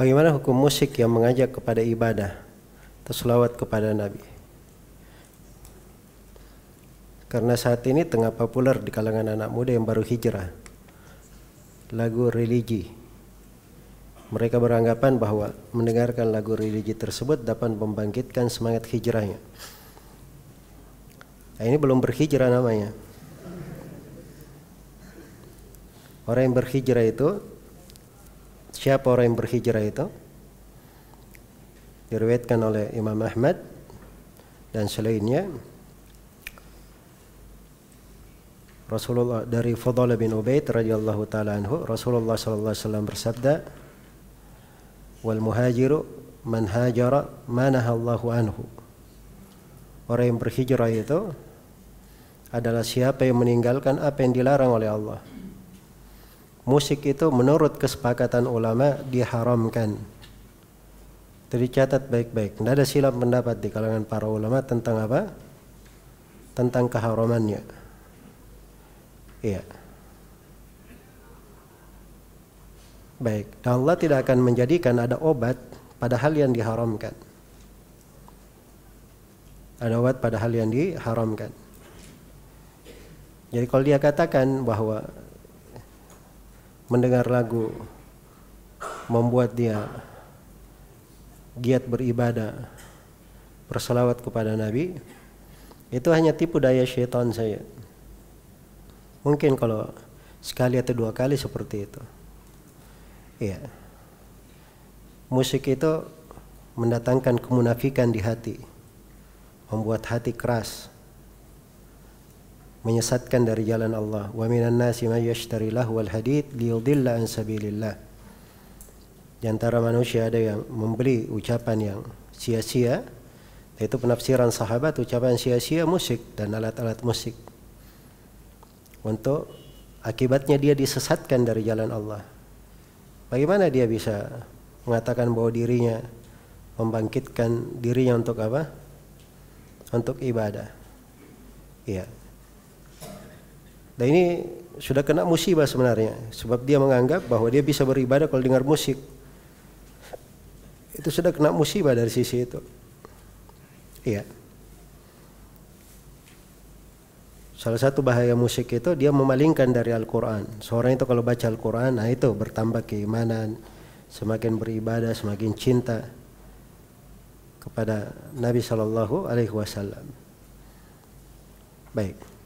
Bagaimana hukum musik yang mengajak kepada ibadah atau selawat kepada Nabi? Karena saat ini tengah populer di kalangan anak muda yang baru hijrah. Lagu religi. Mereka beranggapan bahwa mendengarkan lagu religi tersebut dapat membangkitkan semangat hijrahnya. Nah, ini belum berhijrah namanya. Orang yang berhijrah itu siapa orang yang berhijrah itu? Diriwayatkan oleh Imam Ahmad dan selainnya Rasulullah dari Fadl bin Ubaid radhiyallahu taala anhu Rasulullah sallallahu alaihi wasallam bersabda wal muhajiru man hajara manahallahu anhu Orang yang berhijrah itu adalah siapa yang meninggalkan apa yang dilarang oleh Allah. Musik itu menurut kesepakatan ulama diharamkan. Jadi catat baik-baik. Tidak ada silam pendapat di kalangan para ulama tentang apa? Tentang keharamannya. Iya. Baik, dan Allah tidak akan menjadikan ada obat pada hal yang diharamkan. Ada obat pada hal yang diharamkan. Jadi kalau dia katakan bahwa mendengar lagu membuat dia giat beribadah, berselawat kepada Nabi, itu hanya tipu daya syaitan saya. Mungkin kalau sekali atau dua kali seperti itu. Iya. Musik itu mendatangkan kemunafikan di hati. Membuat hati keras. Menyesatkan dari jalan Allah. Wa minan nasi may yashtari lahu wal hadid liyudilla an sabilillah. Di antara manusia ada yang membeli ucapan yang sia-sia. Itu penafsiran sahabat ucapan sia-sia musik dan alat-alat musik untuk akibatnya dia disesatkan dari jalan Allah. Bagaimana dia bisa mengatakan bahwa dirinya membangkitkan dirinya untuk apa? Untuk ibadah. Iya. Dan ini sudah kena musibah sebenarnya sebab dia menganggap bahwa dia bisa beribadah kalau dengar musik. Itu sudah kena musibah dari sisi itu. Iya. Salah satu bahaya musik itu dia memalingkan dari Al-Quran. Seorang itu kalau baca Al-Quran, nah itu bertambah keimanan, semakin beribadah, semakin cinta kepada Nabi Shallallahu Alaihi Wasallam. Baik.